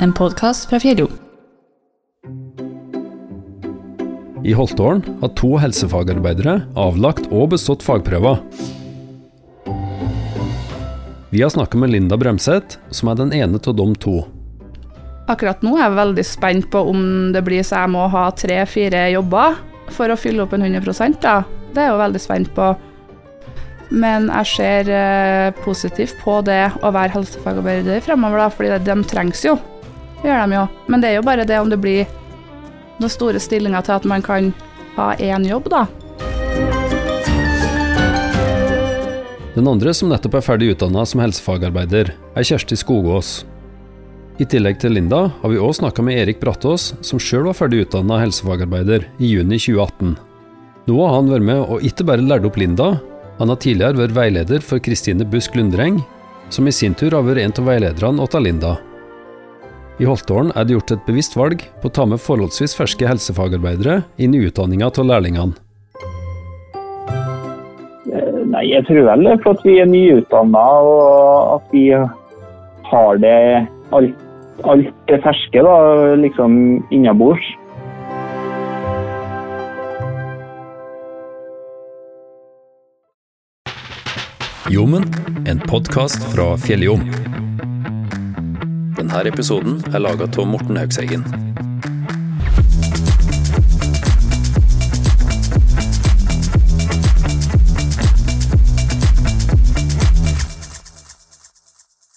en podkast fra Fjelljo. I Holtålen har to helsefagarbeidere avlagt og bestått fagprøver. Vi har snakka med Linda Bremseth, som er den ene av de to. Akkurat nå er jeg veldig spent på om det blir så jeg må ha tre-fire jobber for å fylle opp en 100 da. Det er jeg jo veldig spent på. Men jeg ser eh, positivt på det å være helsefagarbeider fremover, da, fordi de trengs jo. Gjør de jo. Men det er jo bare det om det blir noen store stillinger til at man kan ha én jobb, da. Den andre som nettopp er ferdig utdanna som helsefagarbeider, er Kjersti Skogås. I tillegg til Linda har vi òg snakka med Erik Brattås, som sjøl var ferdig utdanna helsefagarbeider i juni 2018. Nå har han vært med og ikke bare lært opp Linda, han har tidligere vært veileder for Kristine Busk Lundreng, som i sin tur har vært en av veilederne åt Linda. I Holtålen er det gjort et bevisst valg på å ta med forholdsvis ferske helsefagarbeidere inn i utdanninga av lærlingene. Nei, jeg tror vel det er for at vi er nyutdanna og at vi har det alt, alt det ferske da, liksom innabords. Jommen, en podkast fra Fjelljom. Denne episoden er laga av Morten Haugseggen.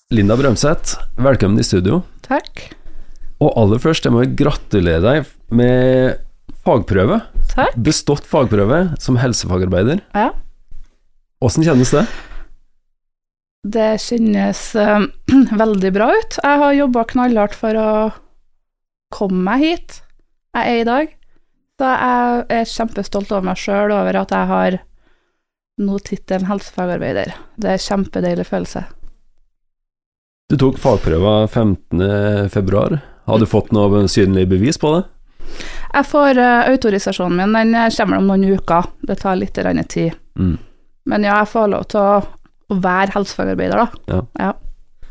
Linda Brømseth, velkommen i studio. Takk. Og aller først, jeg må gratulere deg med fagprøve. Takk. Bestått fagprøve som helsefagarbeider. Ja. Åssen kjennes det? Det kjennes uh, veldig bra ut. Jeg har jobba knallhardt for å komme meg hit jeg er i dag. Så jeg er kjempestolt over meg sjøl over at jeg har nå tittelen helsefagarbeider. Det er en kjempedeilig følelse. Du tok fagprøva 15. februar. Har du fått noe synlig bevis på det? Jeg får uh, autorisasjonen min, den kommer om noen uker. Det tar litt tid. Mm. Men ja, jeg får lov til å, å være helsefagarbeider, da. Ja. Ja.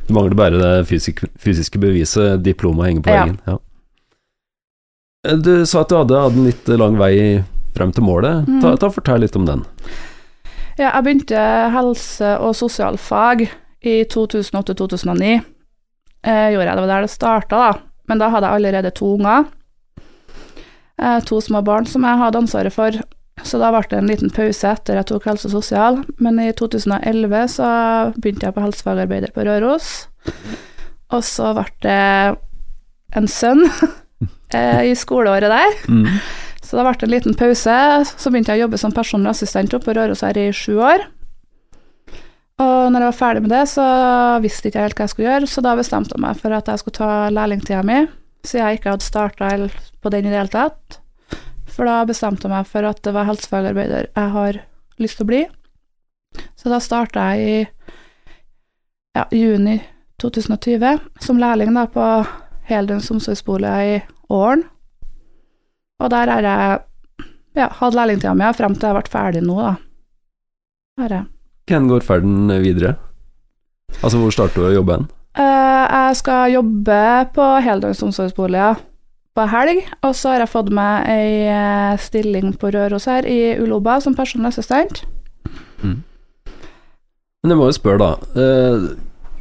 Du mangler bare det fysisk, fysiske beviset, diplomet henger på veggen. Ja. Du sa at du hadde hatt en litt lang vei frem til målet. Ta, Mm. ta Fortell litt om den. Ja, jeg begynte helse- og sosialfag i 2008-2009. Eh, gjorde jeg, det var der det starta, da. Men da hadde jeg allerede to unger. Eh, to små barn som jeg hadde ansvaret for. Så da ble det en liten pause etter jeg tok helse og sosial. Men i 2011 så begynte jeg på helsefagarbeider på Røros. Og så ble det en sønn eh, i skoleåret der. Mm. Så da ble det en liten pause. Så begynte jeg å jobbe som personlig assistent oppe på Røros her i sju år. Og når jeg var ferdig med det, så visste ikke jeg helt hva jeg skulle gjøre, så da bestemte jeg meg for at jeg skulle ta lærlingtida mi, siden jeg ikke hadde starta på den i det hele tatt. For da bestemte jeg meg for at det var helsefagarbeider jeg har lyst til å bli. Så da starta jeg i ja, juni 2020 som lærling da på heldøgns omsorgsbolig i Åren. Og der har jeg ja, hatt lærlingtida mi frem til jeg ble ferdig nå, da. Her er. Hvem går ferden videre? Altså, hvor starter du å jobbe hen? Eh, jeg skal jobbe på heldøgns omsorgsboliger på helg, og så har jeg fått meg ei eh, stilling på Røros her i Uloba som personlig assistent. Men jeg må jo spørre, da. Eh,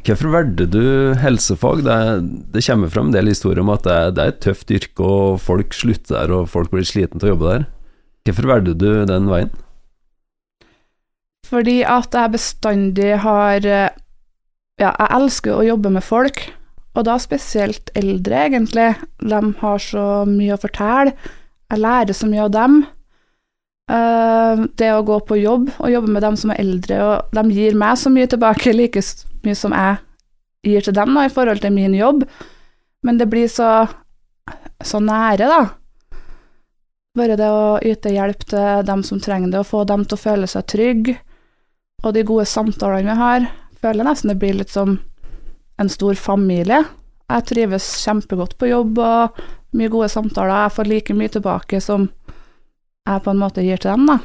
hvorfor valgte du helsefag? Det, det kommer frem en del historier om at det er, det er et tøft yrke, og folk slutter der, og folk blir sliten til å jobbe der. Hvorfor valgte du den veien? Fordi at jeg bestandig har eh, Ja, jeg elsker å jobbe med folk, og da spesielt eldre, egentlig. De har så mye å fortelle. Jeg lærer så mye av dem. Eh, det å gå på jobb og jobbe med dem som er eldre, og de gir meg så mye tilbake, like mye som jeg gir til dem da, i forhold til min jobb. Men det blir så, så nære, da. Bare det å yte hjelp til dem som trenger det, og få dem til å føle seg trygge, og de gode samtalene vi har, føler jeg nesten det blir litt som en stor familie. Jeg trives kjempegodt på jobb, og mye gode samtaler. Jeg får like mye tilbake som jeg på en måte gir til dem, da.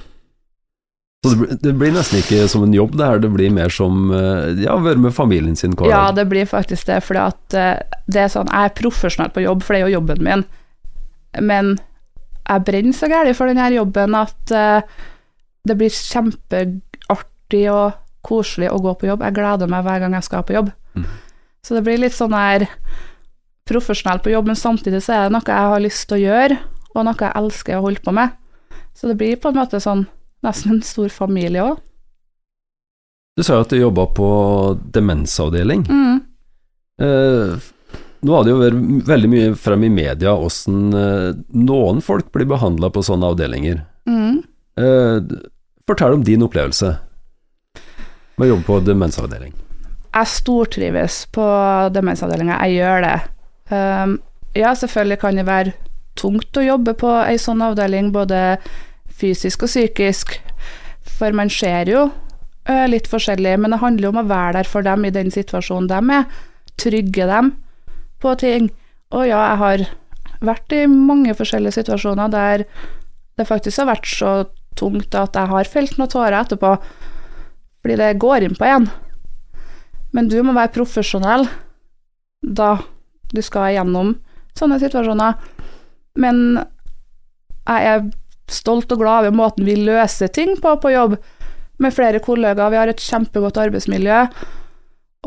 Så det, blir- nesten ikke som en jobb, det her, det blir mer som eh, ja, være med familien sin hver Ja, det blir faktisk det, for eh, det er sånn Jeg er profesjonell på jobb, for det er jo jobben min, men jeg brenner så gærent for denne jobben at eh, det blir kjempeartig og koselig å gå på jobb. Jeg gleder meg hver gang jeg skal på jobb. Mhm. Så det blir litt sånn her profesjonell på jobb, men samtidig så er det noe jeg har lyst til å gjøre, og noe jeg elsker å holde på med. Så det blir på en måte sånn nesten en stor familie òg. Du sa jo at du jobba på demensavdeling. Mm. Eh, nå har det jo vært veldig mye frem i media hvordan eh, noen folk blir behandla på sånne avdelinger. Mm. Eh, fortell om din opplevelse med å jobbe på demensavdeling. Jeg stortrives på demensavdelinga, jeg gjør det. Um, ja, selvfølgelig kan det være tungt å jobbe på ei sånn avdeling, både fysisk og psykisk, for man ser jo uh, litt forskjellig, men det handler om å være der for dem i den situasjonen de er, trygge dem på ting. Og ja, jeg har vært i mange forskjellige situasjoner der det faktisk har vært så tungt at jeg har felt noen tårer etterpå, fordi det går inn på en. Men du må være profesjonell da du skal gjennom sånne situasjoner. Men jeg er stolt og glad over måten vi løser ting på på jobb, med flere kollegaer. Vi har et kjempegodt arbeidsmiljø,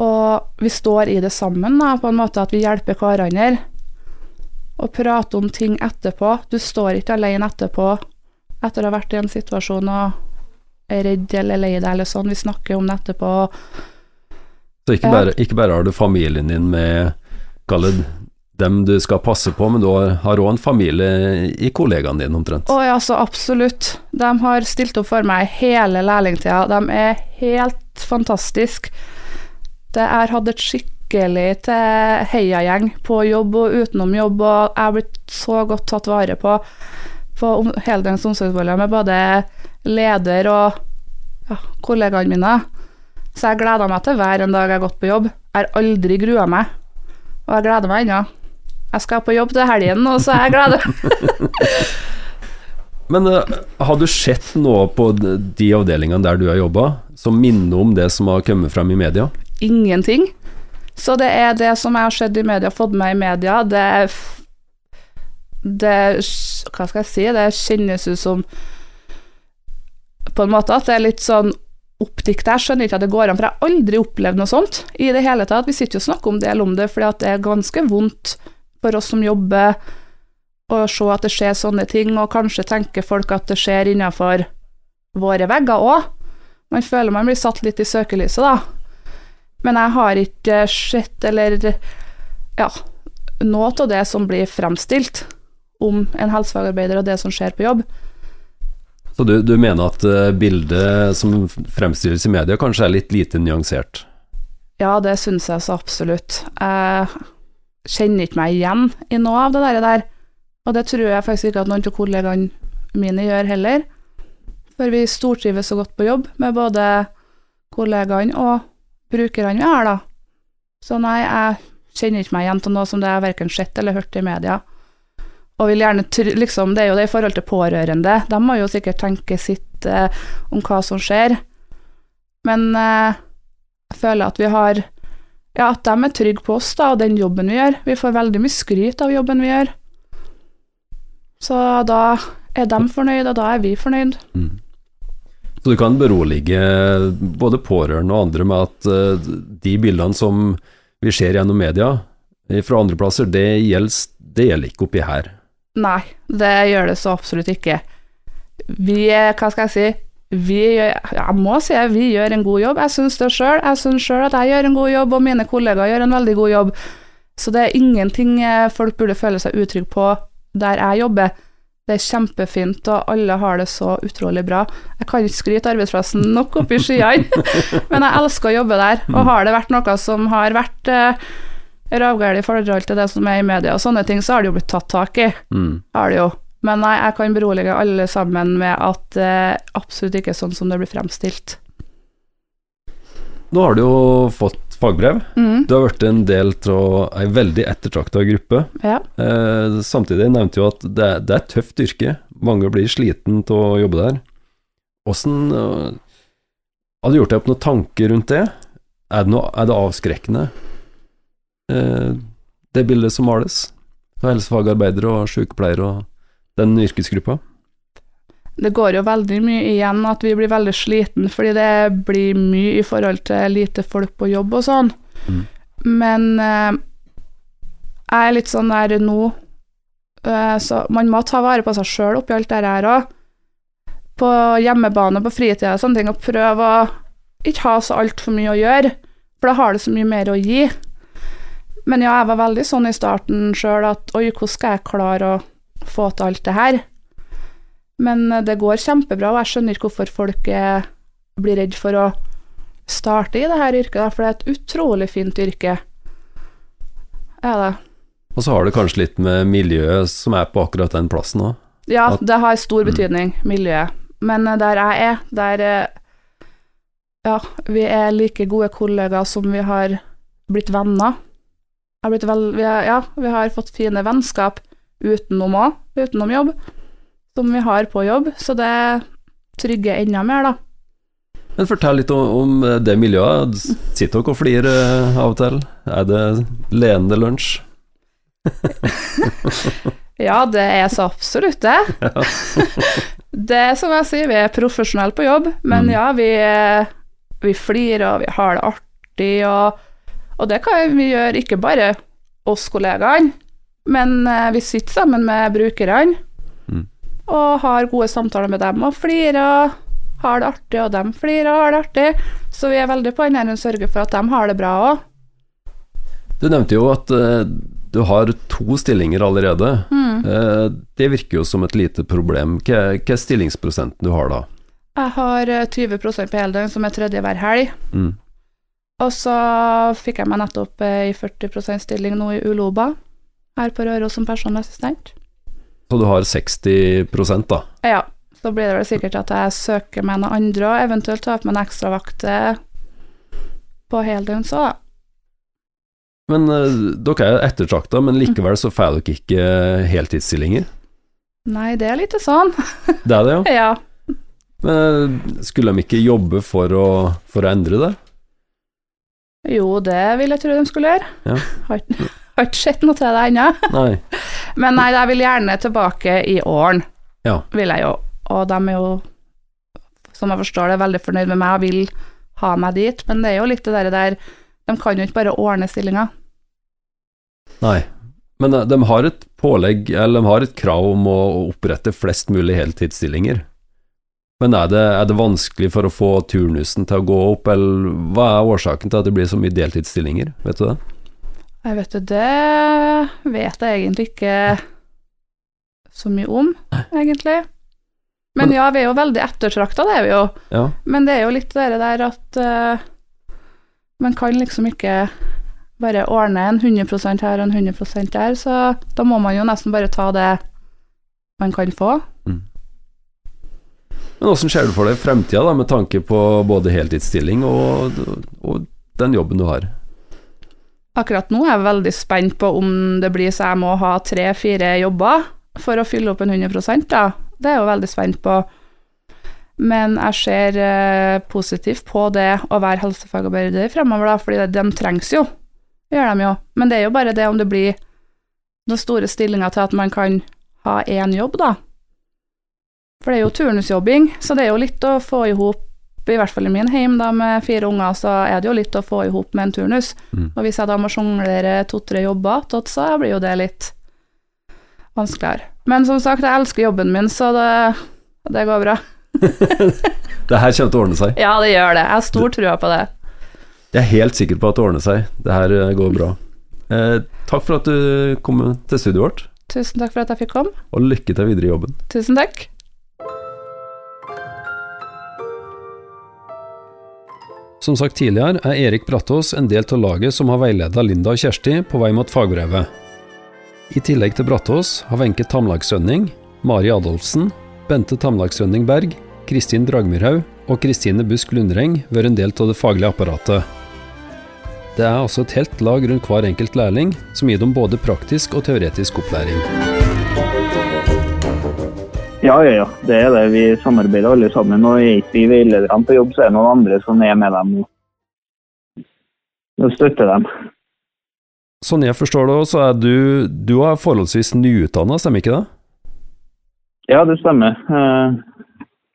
og vi står i det sammen, da, på en måte at vi hjelper hverandre. Og prater om ting etterpå. Du står ikke alene etterpå etter å ha vært i en situasjon og er redd eller lei deg eller sånn. Vi snakker om det etterpå. Så ikke bare, ikke bare har du familien din med kall det dem du skal passe på, men du har òg en familie i kollegaene dine omtrent. Å ja, så absolutt. De har stilt opp for meg hele lærlingtida. De er helt fantastiske. Jeg har hatt et skikkelig til heiagjeng på jobb og utenom jobb, og jeg har blitt så godt tatt vare på på heldøgns omsorgsboliger med både leder og ja, kollegaene mine. Så jeg gleder meg til hver en dag jeg har gått på jobb. Jeg har aldri grua meg, og jeg gleder meg ennå. Jeg skal på jobb til helgen, og så er jeg glad. Men uh, har du sett noe på de de avdelingene der du har jobba, som minner om det som har kommet frem i media? ingenting. Så det er det som jeg har sett i media, fått med i media, det er Det Hva skal jeg si? Det kjennes ut som På en måte at det er litt sånn oppdikt. Jeg skjønner ikke at det går an, for jeg har aldri opplevd noe sånt i det hele tatt. Vi sitter jo og snakker om del om det, fordi at det er ganske vondt for oss som jobber å se at det skjer sånne ting, og kanskje tenker folk at det skjer innenfor våre vegger òg. Man føler man blir satt litt i søkelyset, da. Men jeg har ikke sett, eller ja, noe av det som blir fremstilt om en helsefagarbeider og det som skjer på jobb. Så du, du mener at eh, bildet som fremstilles i media kanskje er litt lite nyansert? Ja, det syns jeg så absolutt. Jeg kjenner ikke meg igjen i noe av det der. Og det tror jeg faktisk ikke at noen av kollegaene mine gjør heller. For vi stortrives så godt på jobb med både kollegaene og brukerne vi har, da. Så nei, jeg kjenner ikke meg igjen til noe som det jeg verken sett eller hørt i media. Og vil gjerne liksom, Det er jo det i forhold til pårørende. De må jo sikkert tenke sitt eh, om hva som skjer. Men eh, jeg føler at vi har Ja, at de er trygge på oss da, og den jobben vi gjør. Vi får veldig mye skryt av jobben vi gjør. Så da er de fornøyd, og da er vi fornøyd. Mm. Så du kan berolige både pårørende og andre med at eh, de bildene som vi ser gjennom media eh, fra andre plasser, det gjelder, det gjelder ikke oppi her. Nei, det gjør det så absolutt ikke. Vi hva skal jeg si, vi gjør, jeg må si at vi gjør en god jobb. Jeg syns det sjøl. Jeg syns sjøl at jeg gjør en god jobb, og mine kollegaer gjør en veldig god jobb. Så det er ingenting eh, folk burde føle seg utrygge på der jeg jobber. Det er kjempefint, og alle har det så utrolig bra. Jeg kan ikke skryte arbeidsplassen nok opp i skyene, men jeg elsker å jobbe der. Og har det vært noe som har vært eh, ravgalt i forhold til det som er i media og sånne ting, så har det jo blitt tatt tak i. Mm. Har det jo. Men nei, jeg kan berolige alle sammen med at det absolutt ikke er sånn som det blir fremstilt. Nå har du jo fått fagbrev. Mm, Du har blitt en del av ei veldig ettertrakta gruppe. ja. Eh, samtidig nevnte du at det, det er et tøft yrke. Mange blir sliten av å jobbe der. Åssen øh, Har du gjort deg opp noen tanker rundt det? Er det, noe, er det avskrekkende, eh, det bildet som males av helsefagarbeidere og sykepleiere og den yrkesgruppa? Det går jo veldig mye igjen at vi blir veldig sliten, fordi det blir mye i forhold til lite folk på jobb og sånn. Mm. Men eh, jeg er litt sånn der nå eh, Så man må ta vare på seg sjøl oppi alt det her òg. På hjemmebane, på fritida og sånne ting, og prøve å ikke ha så altfor mye å gjøre, for da har det så mye mer å gi. Men ja, jeg var veldig sånn i starten sjøl at oi, hvordan skal jeg klare å få til alt det her? Men eh, det går kjempebra, og jeg skjønner ikke hvorfor folk eh, blir redd for å starte i det her yrket, for det er et utrolig fint yrke. Er det. Og så har det kanskje litt med miljøet som er på akkurat den plassen òg. Ja, det har stor Mm. betydning, miljøet. Men eh, der jeg er, der Ja, vi er like gode kollegaer som vi har blitt venner. Har blitt vel, vi har, ja, vi har fått fine vennskap utenom òg, utenom jobb, som vi har på jobb, så det trygger enda mer, da. Men fortell litt om, om det miljøet. Sitter dere og flirer eh, av og til? Er det leende lunsj? Ja, det er så absolutt det. det er som jeg sier, vi er profesjonelle på jobb, men Mm. ja, vi, vi flirer og vi har det artig, og, og det kan vi gjøre ikke bare oss kollegaene, men eh, vi sitter sammen med brukerne Mm. og har gode samtaler med dem og flirer har det artig, og dem flirer og har det artig. Så vi er veldig på den å sørge for at de har det bra òg. Du nevnte jo at uh, du har to stillinger allerede. Mm. Uh, det virker jo som et lite problem. Hva, hva er stillingsprosenten du har da? Jeg har eh, 20% på heldøgn, som er tredje hver helg. Mm. Og så fikk jeg meg nettopp eh, i 40% stilling nå i Uloba, her på Røros som personlig assistent. Så du har 60% da. Ja, så blir det vel sikkert at jeg søker meg noen andre, og eventuelt tar på meg en ekstravakt eh, på heldøgns òg, da. Men eh, dere er ettertrakta, men likevel så får dere ikke heltidsstillinger. Nei, det er litt sånn. Det er det, ja. Ja. Men skulle de ikke jobbe for å, for å endre det? Jo, det vil jeg tro de skulle gjøre. Ja. Har har ikke sett noe til det ennå. Men nei, jeg vil gjerne tilbake i åren, Ja. vil jeg jo. Og de er jo, som jeg forstår det, veldig fornøyd med meg og vil ha meg dit. Men det er jo litt det der, der De kan jo ikke bare ordne stillinger. Nei. Men eh, de har et pålegg, eller de har et krav om å opprette flest mulig heltidsstillinger. Men er det, er det vanskelig for å få turnusen til å gå opp, eller hva er årsaken til at det blir så mye deltidsstillinger, vet du det? Jeg vet du, det vet jeg egentlig ikke så mye om, egentlig. Men Men- ja, vi er jo veldig ettertrakta, det er vi jo. Ja. Men det er jo litt det der at uh, man kan liksom ikke bare ordne en 100 her og en 100% der, så da må man jo nesten bare ta det man kan få. Men åssen ser du for deg fremtida, da, med tanke på både heltidsstilling og, og den jobben du har? Akkurat nå er jeg veldig spent på om det blir så jeg må ha tre-fire jobber for å fylle opp en 100% da. Det er jeg jo veldig spent på. Men jeg ser eh, positivt på det å være helsefagarbeider fremover, da, fordi de trengs jo. Det gjør de jo. Men det er jo bare det om det blir noen store stillinger til at man kan ha én jobb, da. For det er jo turnusjobbing, så det er jo litt å få i hop, i hvert fall i min heim da, med fire unger, så er det jo litt å få i hop med en turnus. Mm. Og hvis jeg da må sjonglere to-tre jobber attåt, så blir jo det litt vanskeligere. Men som sagt, jeg elsker jobben min, så det, det går bra. Det her kommer til å ordne seg. Ja, det gjør det. Jeg har stor trua på det. Jeg er helt sikker på at det ordner seg. Det her eh, går bra. Eh, takk for at du kom til studioet vårt, Tusen takk for at jeg fikk komme. og lykke til videre i jobben. Tusen takk. Som sagt tidligere er Erik Brattås en del av laget som har veileda Linda og Kjersti på vei mot fagbrevet. I tillegg til Brattås har Wenche Tamlagsrønning, Mari Adolfsen, Bente Tamlagsrønning Berg, Kristin Dragmyrhaug og Kristine Busk Lundreng vært en del av det faglige apparatet. Det er altså et helt lag rundt hver enkelt lærling, som gir dem både praktisk og teoretisk opplæring. Ja, ja, ja. Det er det. Vi samarbeider alle sammen. Og er ikke vi veilederne på jobb, så er det noen andre som er med dem og støtter dem. Sånn jeg forstår det, så er du, du er forholdsvis nyutdanna, stemmer ikke det? Ja, det stemmer. Eh,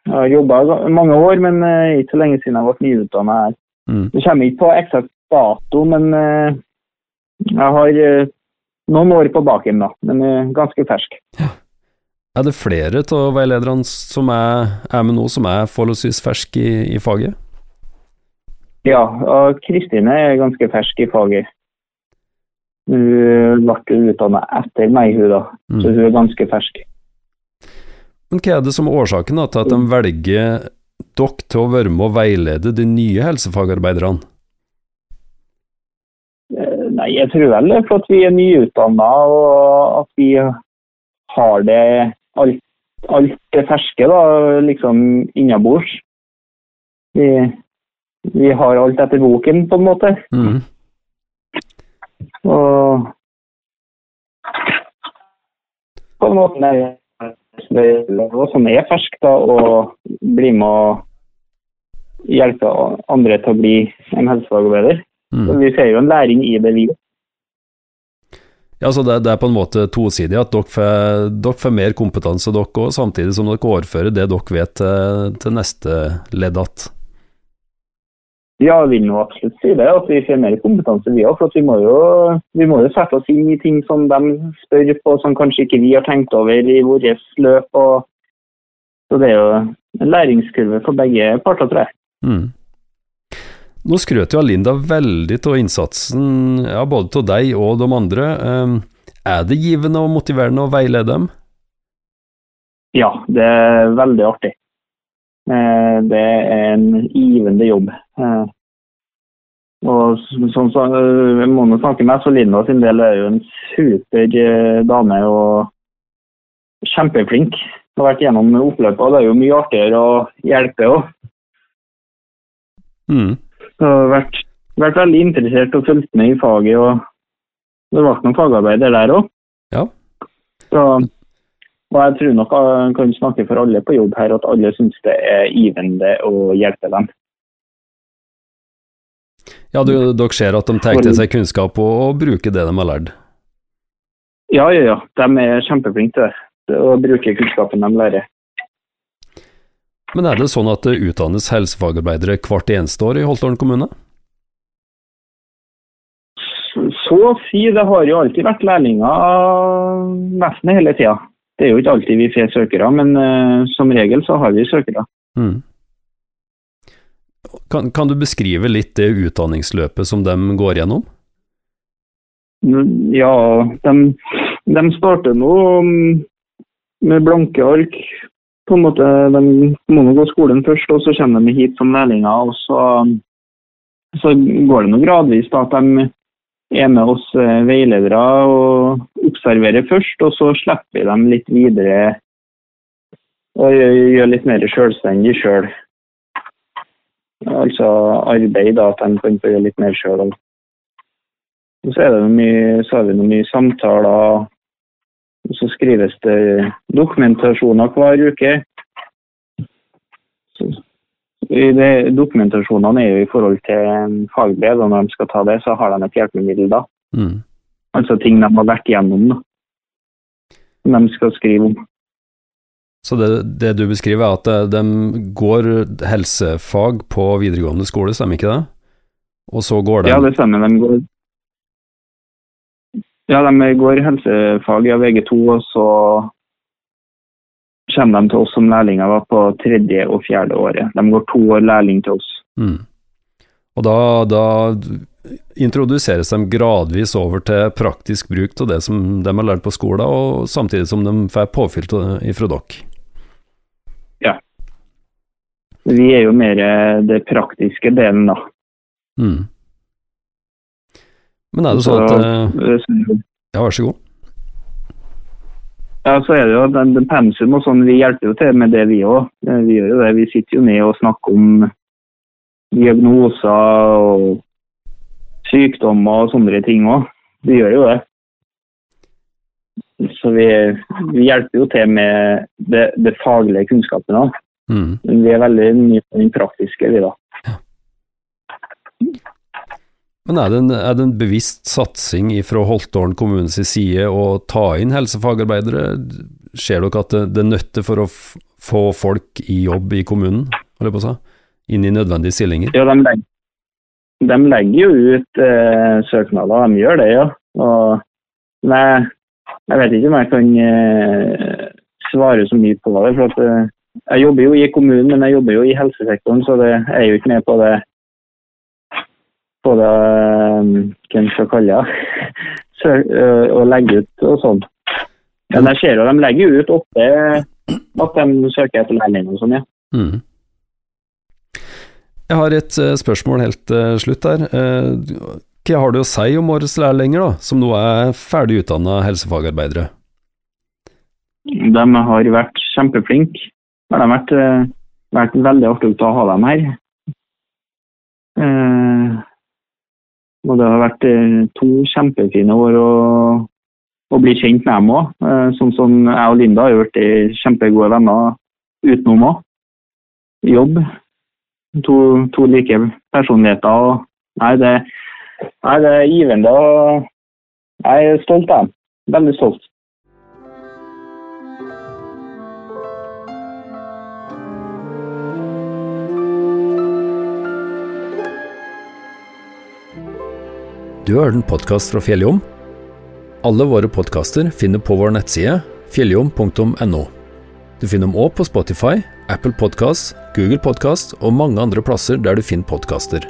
Jeg har jobba mange år, men eh, ikke så lenge siden jeg ble nyutdanna her. Mm. Det kommer ikke på eksakt dato, men eh, jeg har noen år på baken, da. Men ganske fersk. Er det flere av veilederne som er, er med nå, som er forholdsvis ferske i, i faget? Ja, og Kristine er ganske fersk i faget. Hun ble utdanna etter meg, hun da. Så Mm. hun er ganske fersk. Men hva er det som er årsaken da, til at de velger dere til å være med og veilede de nye helsefagarbeiderne? Eh, Nei, jeg tror vel det er for at vi er nyutdanna og at vi har det alt, alt det ferske da, liksom innabords. Vi, vi har alt etter boken, på en måte. Mm. Og på en måte er det som er ferskt, da, og bli med å hjelpe andre til å bli en helsefagarbeider. Mm. Vi ser jo en læring i det, vi. Ja, så det, det er på en måte tosidig at dere får, dere får mer kompetanse dere òg, samtidig som dere overfører det dere vet til, til neste ledd igjen. Ja, jeg vil nå absolutt si det, at vi får mer kompetanse vi òg. For vi må, jo, vi må jo sette oss inn i ting som de spør på, som kanskje ikke vi har tenkt over i vårt løp. Og, så det er jo en læringskurve for begge parter, tror jeg. Mm. Nå skrøt jo Linda veldig av innsatsen, ja, både av deg og de andre. Er det givende og motiverende å veilede dem? Ja, det er veldig artig. Eh, Det er en givende jobb. Eh, Og sånn så, jeg må nå snakke med så Linda sin del er jo en super eh, dame og kjempeflink. Har vært gjennom oppløpet, og det er jo mye artigere å hjelpe òg. Mm. Så jeg har vært, vært veldig interessert og fulgt med i faget. og Det ble noen fagarbeider der òg. Ja. Så, og jeg tror nok jeg kan snakke for alle på jobb her, at alle syns det er givende å hjelpe dem. Ja, du, dere ser at de tar til seg kunnskap og, og bruker det de har lært. Ja, ja, ja. De er kjempeflinke til det. Å bruke kunnskapen de lærer. Men er det sånn at det utdannes helsefagarbeidere hvert eneste år i Holtålen kommune? Så å si, det har jo alltid vært lærlinger nesten hele tida. Det er jo ikke alltid vi får søkere, men uh, som regel så har vi søkere. Mm. Kan, kan du beskrive litt det utdanningsløpet som de går gjennom? Ja, de, de starter nå mm, med blanke ark. På en måte, De må nå gå skolen først, og så kommer de hit som lærlinger. og Så, så går det nå gradvis da, at de er med oss eh, veiledere og observerer først, og så slipper vi dem litt videre og gjør litt mer selvstendig sjøl. Altså arbeid, da, at de kan få gjøre litt mer sjøl. Så, så har vi noe mye samtaler, så skrives det dokumentasjoner hver uke. Så, det, dokumentasjonene er jo i forhold til fagbrev, og når de skal ta det, så har de et hjelpemiddel da. Mm. Altså ting de har vært igjennom, da. Som de skal skrive om. Så det, det du beskriver er at eh, de går helsefag på videregående skole, stemmer ikke det? Og så går de Ja, det stemmer. De går, ja, de går helsefag i VG2, og så kommer de til oss som lærlinger da, på tredje og fjerde året. De går to år lærling til oss. mm. Og da, da introduseres de gradvis over til praktisk bruk av det som de har lært på skolen, og samtidig som de får påfyll ifra dere. Vi er jo mer eh, det praktiske delen, da. Mm. Men er det sånn at eh, Ja, vær så god. Ja, så er det jo den, den pensum og sånn, vi hjelper jo til med det vi òg. Vi gjør jo det. Vi sitter jo ned og snakker om diagnoser og sykdommer og sånne ting òg. Vi gjør jo det. så vi, vi hjelper jo til med det, det faglige kunnskapen. òg. Mm. Vi er veldig mye på den praktiske, vi da. Men er det, en, er det en bevisst satsing fra Holtålen kommunes side å ta inn helsefagarbeidere? Ser dere at det, det nøtter for å få folk i jobb i kommunen, holder jeg på å si? Inn i nødvendige stillinger? Ja, de legger, de legger jo ut eh, søknader, de gjør det, ja. Og, jeg, jeg vet ikke om jeg kan eh, svare så mye på det. for at eh, Jeg jobber jo i kommunen, men jeg jobber jo i helsesektoren, så det jeg er jo ikke med på det hvem eh, hva en skal kalle det, eh, å legge ut og sånn. Men jeg ser jo de legger ut ofte at de søker etter lærling og sånn, ja. Mm. Jeg har et eh, spørsmål helt til slutt her. Hva har du å si om årets lærlinger, da, som nå er ferdig utdanna helsefagarbeidere? De har vært kjempeflinke. Det har vært, vært veldig artig å ha dem her. Og det har vært eh, to kjempefine år å, å bli kjent med dem òg. Eh, sånn som jeg og Linda har vært kjempegode venner utenom òg. Jobb. To, to like personligheter. Og, nei, det, nei, det er givende. og Jeg er stolt av dem. Veldig stolt. Du har hørt en podkast fra Fjelljom. Alle våre podkaster finner på vår nettside fjelljom.no. Du finner dem òg på Spotify, Apple Podkast, Google Podkast og mange andre plasser der du finner podkaster.